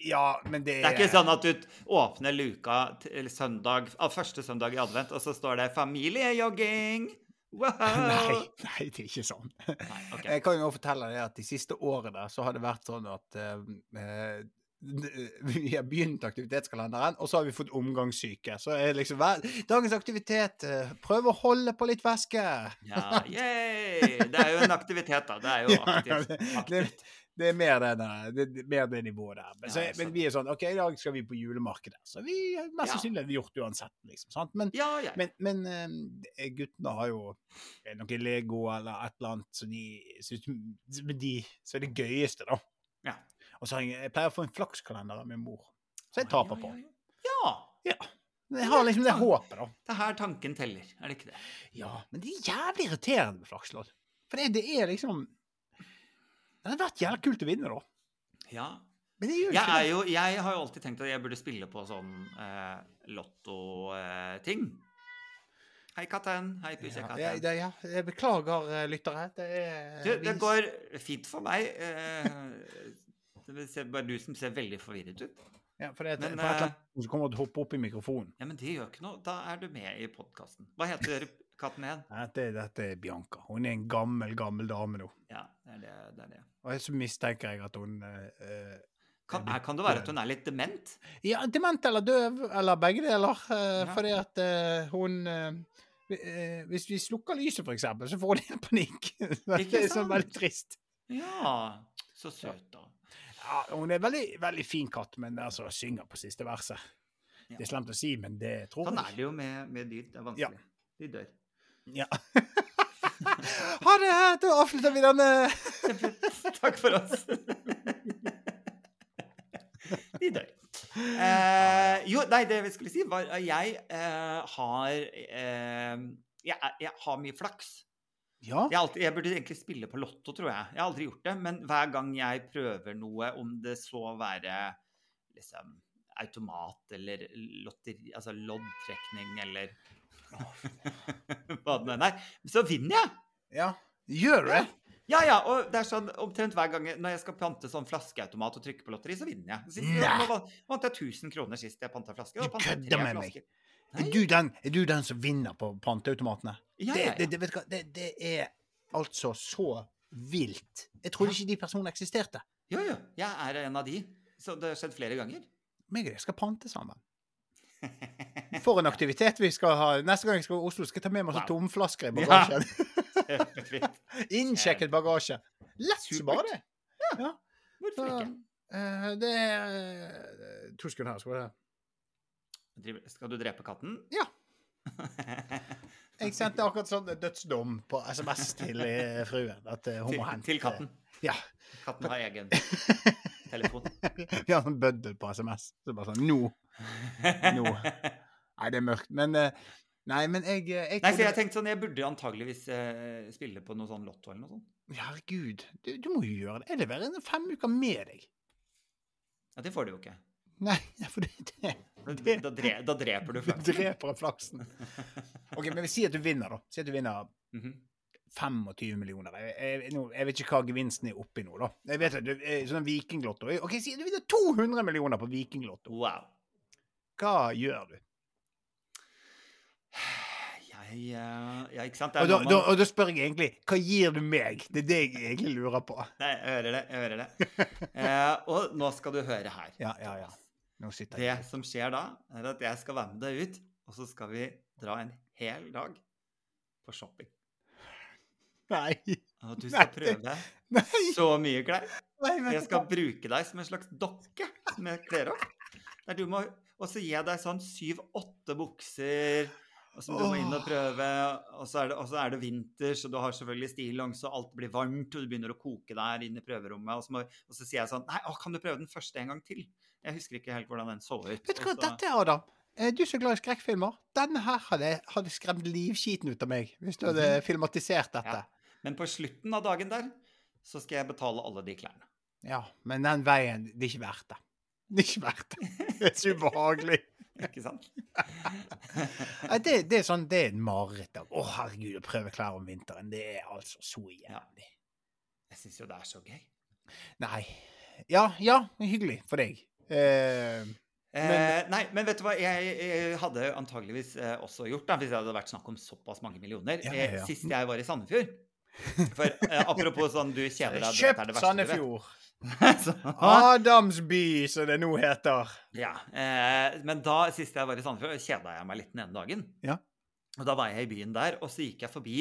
Ja, men det Det er ikke sånn at du åpner luka til søndag, første søndag i advent, og så står det 'familiejogging'. Wow! *laughs* Nei, nei, det er ikke sånn. Nei, okay. Jeg kan jo fortelle deg at de siste årene så har det vært sånn at eh, vi har begynt aktivitetskalenderen, og så har vi fått omgangssyke. Så er det liksom dagens aktivitet eh, Prøv å holde på litt væske. Ja, yay! Det er jo en aktivitet, da. Det er jo *laughs* aktivt. aktivt. Det er mer, den, eh, det, det- mer det nivået der. Men, så, ja, men vi er sånn OK, i dag skal vi på julemarkedet. Så vi mest Ja. sannsynlig hadde gjort det uansett, liksom. Sant? Men, Ja, ja. men, men uh, guttene har jo eh, noe Lego eller et eller annet som de syns de, som er det gøyeste, da. Ja. Og så jeg, jeg pleier å få en flakskalender av min mor. Så jeg taper på. Ja, ja. Ja. Jeg har liksom det håpet, da. Det er her tanken teller, er det ikke det? Ja, men det er jævlig irriterende med flakslodd. For det, det er liksom Det hadde vært jævla kult å vinne, da. Ja. Men det gjør Jeg, ikke det. jo, jeg har jo alltid tenkt at jeg burde spille på sånn eh, lotto-ting. Hei, katten. Hei, pusekatten. ja, det, ja, jeg beklager, eh, lyttere. Det, er, Du, det går fint for meg. Eh, det er bare du som ser veldig forvirret ut. ja, for det, er- men, for et eller eh, annet så kommer til å hoppe opp i mikrofonen. Ja, men det gjør ikke noe. Da er du med i podkasten. Hva heter katten er? Dette, dette er Bianca. Hun er en gammel, gammel dame nå. Ja, det er det. det, er det. Og så mistenker jeg at hun eh, eh, Kan, er er, kan det være at hun er litt dement? Ja, dement eller døv, eller begge deler. eh, Ja. Fordi at eh, hun eh, eh, Hvis vi slukker lyset, for eksempel, så får hun helt panikk. *laughs* det er sånn veldig trist. Ja, så søt, da. Ja, hun er veldig, veldig fin katt, men altså synger på siste verset. Ja. Det er slemt å si, men det tror Sånn jeg. er det jo med, med dyr. Det er vanskelig. De dør. Ja. *laughs* ha det! Da avslutter vi denne Takk for oss. De dør. Eh, jo, nei, det vi skulle si, var at jeg eh, har eh, jeg, jeg har mye flaks. Ja. Jeg, alltid, jeg burde egentlig spille på Lotto, tror jeg. Jeg har aldri gjort det, men hver gang jeg prøver noe, om det så være liksom automat eller lotteri, altså loddtrekning eller *laughs* er, så vinner jeg. ja. Gjør du det? Ja, ja, og det er sånn omtrent hver gang jeg- når jeg skal pante sånn flaskeautomat og trykke på lotteri, så vinner jeg. Sist, Nei. nå vant- jeg 1000 kroner sist jeg panta flaske. Du kødder med meg. Er du, den, er du den som vinner på panteautomatene? Ja, ja, ja. Det, det, vet du hva, det, det er altså så vilt. Jeg trodde ikke de personene eksisterte. Jo, jo. Jeg er en av de. Så det har skjedd flere ganger. Meg og deg skal pante sammen. *laughs* For en aktivitet vi skal ha. Neste gang jeg skal til Oslo, skal jeg ta med meg sånne Wow. tomflasker i bagasjen. *laughs* Ja. *laughs* Innsjekket bagasje. Lett som bare det. Ja. Hvorfor ikke? Eh, det er eh, To sekunder her, skal vi se. Skal du drepe katten? Ja. Jeg sendte akkurat sånn dødsdom på SMS til eh, fruen. At hun til, til katten. Ja. Katten har egen telefon. *laughs* Vi har sånn bøddel på SMS. Så bare sånn Nå. Nå. *laughs* Nei, det er mørkt. Men eh, Nei, men jeg, eh, jeg Nei, for jeg tenkte sånn, jeg burde antageligvis eh, spille på noe sånn lotto eller noe sånt. Herregud, du, du må jo gjøre det. Jeg leverer fem uker med deg. Ja, det får du jo ikke. Nei, *laughs* for det, det, Det- da, dre, da dreper du flaksen. flaksen. dreper flaksen. OK, men si at du vinner, da. Si at du vinner Mhm. 25 millioner. Jeg, jeg, jeg vet ikke hva gevinsten er oppi nå, da. Jeg vet det, Sånn vikinglotto. OK, si du vinner 200 millioner på vikinglotto. Wow. Hva gjør du? Jeg eh, Ja, ikke sant? Og da, man... da, og da spør jeg egentlig hva gir du meg? Det er det jeg egentlig lurer på. Nei, jeg hører det. Jeg hører det. *laughs* Eh, og nå skal du høre her. Ja, ja, ja. Nå sitter Det som skjer da, er at jeg skal være med deg ut, og så skal vi dra en hel dag på shopping. Nei. Og du skal prøve Nei. så mye klær. Nei, Jeg skal bruke deg som en slags dokke med klær opp. Der du må, og så gir jeg deg sånn syv-åtte bukser som du må inn og prøve. Og så det, og så er det vinter, så du har selvfølgelig stillongs, og alt blir varmt, og du begynner å koke der inne i prøverommet. Og så, må, og så sier jeg sånn Nei, å, kan du prøve den første en gang til? Jeg husker ikke helt hvordan den så ut. Vet du hva, dette er Adam Er Du som er glad i skrekkfilmer. Denne her hadde, hadde skremt livskiten ut av meg hvis du hadde Mhm. filmatisert dette. Ja. Men på slutten av dagen der, så skal jeg betale alle de klærne. Ja, men den veien, det er ikke verdt det. Det er ikke verdt det. Det er så ubehagelig. *laughs* Ikke sant? *laughs* Det, det er sånn, det er en mareritt. Å, Å, herregud, å prøve klær om vinteren. Det er altså så jævlig. Jeg syns jo det er så gøy. Nei. Ja, ja, hyggelig for deg. Eh, Eh, nei, men vet du hva jeg, jeg hadde antageligvis eh, også gjort, da, hvis det hadde vært snakk om såpass mange millioner. Ja, ja, ja. Eh, sist jeg var i Sandefjord. For eh, apropos sånn du kjeder deg kjøpt. Sandefjord. *laughs* Adamsby, som det nå heter. ja, eh, men da sist jeg var i Sandefjord, kjeda jeg meg litt den ene dagen. Ja. Og da var jeg i byen der, og så gikk jeg forbi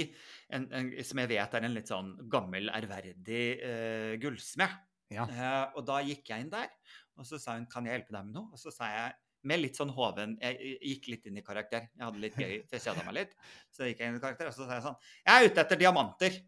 en, en som jeg vet er en litt sånn gammel, ærverdig eh, gullsmed. Ja. Eh, og da gikk jeg inn der, og så sa hun 'Kan jeg hjelpe deg med noe?' Og så sa jeg med litt sånn hoven Jeg gikk litt inn i karakter. Jeg hadde litt gøy, for jeg kjeda meg litt. Så gikk jeg inn i karakter, og så sa jeg sånn 'Jeg er ute etter diamanter'.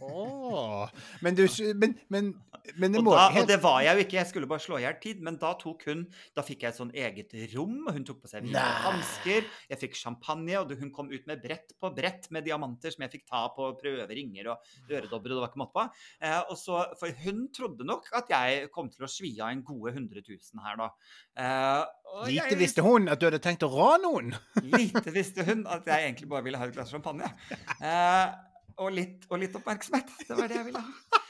Åh. Men du Men, men, men det Og, må da, helt- og det var jeg jo ikke, jeg skulle bare slå i hjel tid. Men da tok hun Da fikk jeg et sånn eget rom, og hun tok på seg hansker. Jeg fikk champagne, og hun kom ut med brett på brett med diamanter som jeg fikk ta på, prøve ringer og øredobber, og det var ikke måte på. Eh, og så, for hun trodde nok at jeg kom til å svi av en gode 100 000 her, da. Eh, og Lite jeg- visste hun at du hadde tenkt å rane noen. Lite visste hun at jeg egentlig bare ville ha et glass champagne. *laughs* Eh, og, litt, og litt oppmerksomhet. Det var det jeg ville ha.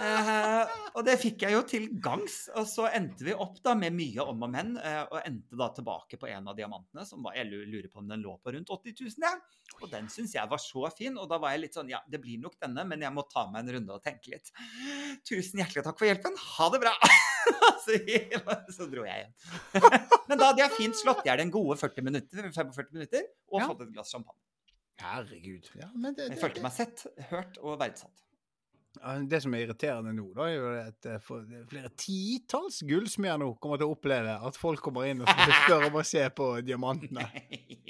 Eh, og det fikk jeg jo til gangs. Og så endte vi opp da med mye om og men, eh, og endte da tilbake på en av diamantene, som var, jeg lurer på om den lå på rundt 80 000. Ja. Og den syns jeg var så fin, og da var jeg litt sånn ja, det blir nok denne, men jeg må ta meg en runde og tenke litt. Tusen hjertelig takk for hjelpen. Ha det bra. *laughs* så, så dro jeg hjem. *laughs* men da hadde jeg fint slått i hjel en gode 40 minutter, 45 minutter og Ja. fått et glass champagne. Herregud. Ja, men det, Jeg følte meg sett, hørt og verdsatt. Det som er irriterende nå, da, er jo at eh, for flere titalls gullsmeder nå kommer til å oppleve at folk kommer inn og skal spørre om å se på diamantene.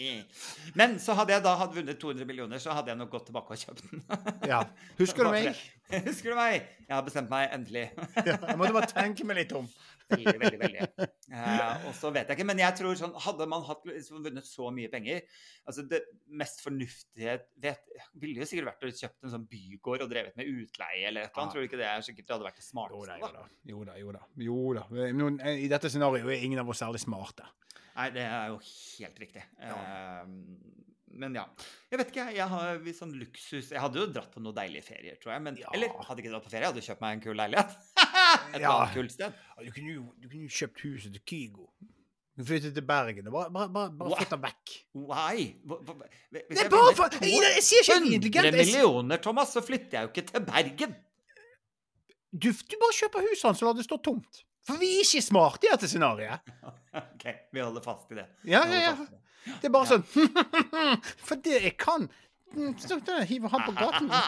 *laughs* Men så hadde jeg da hadde vunnet 200 millioner, så hadde jeg nok gått tilbake og kjøpt den. Ja. *laughs* Husker du meg? *laughs* Husker du meg? Jeg har bestemt meg endelig. Ja, jeg måtte bare tenke meg litt om. Veldig, veldig, veldig. *laughs* Eh, og så vet jeg ikke, men jeg tror sånn Hadde man hatt, liksom, vunnet så mye penger altså Det mest fornuftige vet, ville jo sikkert vært å kjøpt en sånn bygård og drevet med utleie eller et eller annet. Tror du ikke det er sikkert hadde vært det Jo da, smarteste? jo da? Jo da, jo da. Jo da. I dette scenarioet er ingen av oss særlig smarte. Nei, det er jo helt riktig. Ja. Eh, men ja. Jeg vet ikke, jeg har litt sånn luksus Jeg hadde jo dratt på noen deilige ferier, tror jeg. Men, Ja. Eller hadde ikke dratt på ferie, jeg hadde kjøpt meg en kul leilighet. *laughs* Et Ja. kult sted. Du kunne jo, du kunne jo kjøpt huset til Kygo. Flyttet til Bergen. Bare, bare, bare, bare flytt den vekk. Why? Hvis Det er bare for jeg, Jeg sier ikke at jeg er intelligent. 100 millioner, Thomas, så flytter jeg jo ikke til Bergen. Du, du bare kjøper huset hans og lar det stå tomt. For vi er ikke smarte i dette scenarioet. *laughs* OK, vi holder fast i det. Ja, ja, ja. Det. Er bare sånn *laughs* For det jeg kan mm, så Hiver han på gaten. *laughs*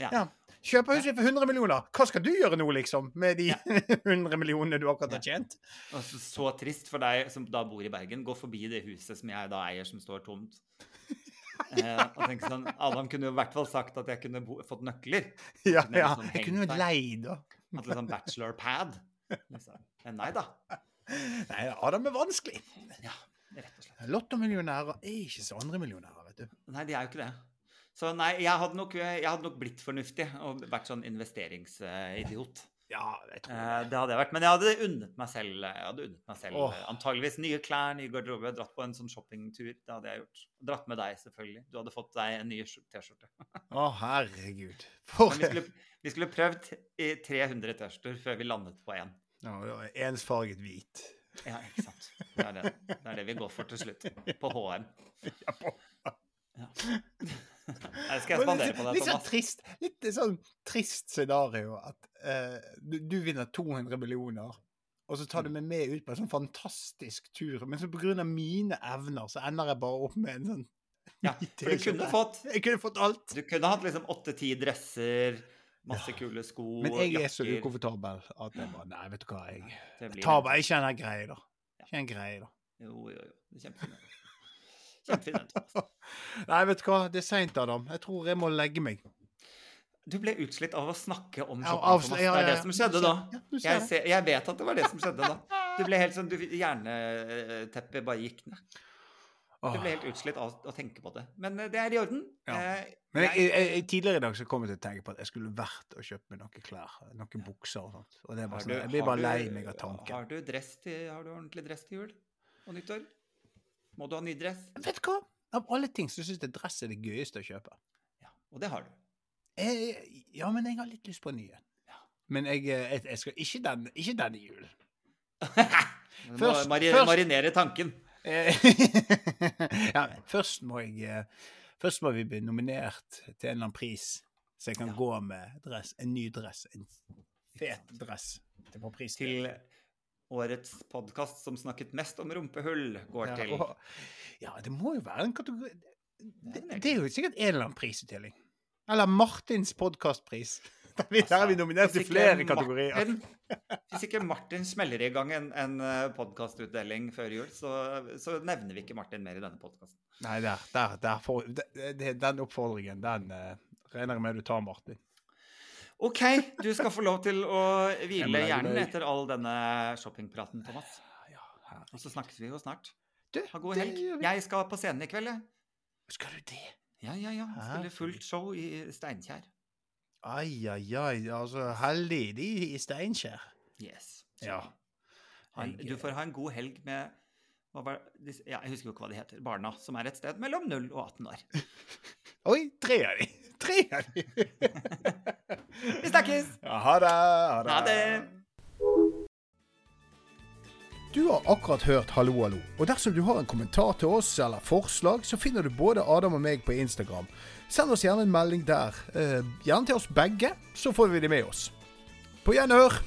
Ja. Ja. Kjøper huset for 100 millioner. Hva skal du gjøre nå, liksom? Med de 100 *laughs* millionene du akkurat har tjent? Ja. så, så trist for deg som da bor i Bergen. Gå forbi det huset som jeg da eier, som står tomt. Eh, og tenke sånn, Adam kunne jo i hvert fall sagt at jeg kunne fått nøkler. Ja, ja. sånn Jeg kunne jo leid, da. Hatt litt sånn bachelor-pad. Liksom. Nei da. Nei, Adam er vanskelig. Ja, rett og slett. Lottomillionærer er ikke så andre millionærer, vet du. Nei, de er jo ikke det. Så nei, jeg hadde nok, jeg hadde nok blitt fornuftig og vært sånn investeringsidiot. Ja, jeg tror det. det hadde jeg vært. Men jeg hadde unnet meg selv, unnet meg selv eh, antageligvis nye klær, nye garderobe. Dratt på en sånn shoppingtur. Det hadde jeg gjort. Dratt med deg, selvfølgelig. Du hadde fått deg en ny T-skjorte. *laughs* Å, herregud. For vi skulle, vi skulle prøvd i 300 T-skjorter før vi landet på én. ja, Ensfarget hvit. Ja, ikke sant. Det er det, det er det vi går for til slutt. På HM. Ja, på. Ja. Nei, det skal jeg spandere på deg, litt sånn trist Litt sånn trist scenario at uh, du, du vinner 200 millioner, og så tar du meg med ut på en sånn fantastisk tur, men så av mine evner så ender jeg bare opp med en sånn Ja, *laughs* for du kunne fått Jeg kunne fått alt. Du kunne hatt liksom åtte-ti dresser, masse kule sko, Men jeg er så ukomfortabel at jeg bare Nei, vet du hva, jeg jeg tar bare ikke den greia, da. Ikke en greie, da. Jo, jo, jo. Det er kjempefint. *laughs* Kjempefint. *laughs* Nei, vet du hva, det er seint, Adam. Jeg tror jeg må legge meg. Du ble utslitt av å snakke om shopping, Ja, ja, ja, Det er det som skjedde da. Jeg, ser, jeg vet at det var det som skjedde da. Du ble helt sånn, Hjerneteppet bare gikk ned. Du ble helt utslitt av å tenke på det. Men eh, det er i orden. Ja. Eh, Men jeg, jeg- jeg, tidligere i dag så kom jeg til å tenke på at jeg skulle vært og kjøpt meg noen klær. Noen bukser og sånt. Og det er bare sånn, jeg blir bare lei meg av tanken. Har du, dress til, har du ordentlig dress til jul og nyttår? Må du ha ny dress? Vet du hva? Av alle ting så syns jeg dress er det gøyeste å kjøpe. Ja, og det har du. Jeg, ja, men jeg har litt lyst på en ny en. Men jeg, eh, jeg, skal ikke den, ikke denne julen. *laughs* Du må Først- først- marinere tanken. Eh, *laughs* ja, først må jeg eh, Først må vi bli nominert til en eller annen pris, så jeg kan Ja. gå med dress, en ny dress. En fet dress til på pris. Til årets podkast som snakket mest om rumpehull, går ja, til og, ja, det må jo være en kategori Det, det er jo sikkert en eller annen prisutdeling. Eller Martins podkastpris. Der, *laughs* vi- der er vi nominert til ikke flere kategorier. Martin, *laughs* hvis ikke Martin smeller i gang en, en podkastutdeling før jul, så, så nevner vi ikke Martin mer i denne podkasten. Nei, der, der, der for, den oppfordringen, den uh, regner jeg med du tar, Martin. OK, du skal få lov til å hvile hjernen etter all denne shoppingpraten, Thomas. Og så snakkes vi jo snart. Ha god helg. Jeg skal på scenen i kveld, jeg. Skal du det? Ja, ja, ja. Spille fullt show i Steinkjer. Ai, ai, ai. Altså, heldig de i Steinkjer. Yes. Ja. Han, du får ha en god helg med hva var, ja, Jeg husker jo ikke hva de heter. Barna, som er et sted mellom 0 og 18 år. *laughs* Oi, tre av de! *laughs* Tre av de! *laughs* Vi snakkes! Ja, ha det! Ha det! Ha det! Du har akkurat hørt Hallo, hallo. Og dersom du har en kommentar til oss eller forslag, så finner du både Adam og meg på Instagram. Send oss gjerne en melding der. Eh, gjerne til oss begge, så får vi det med oss. På gjenhør!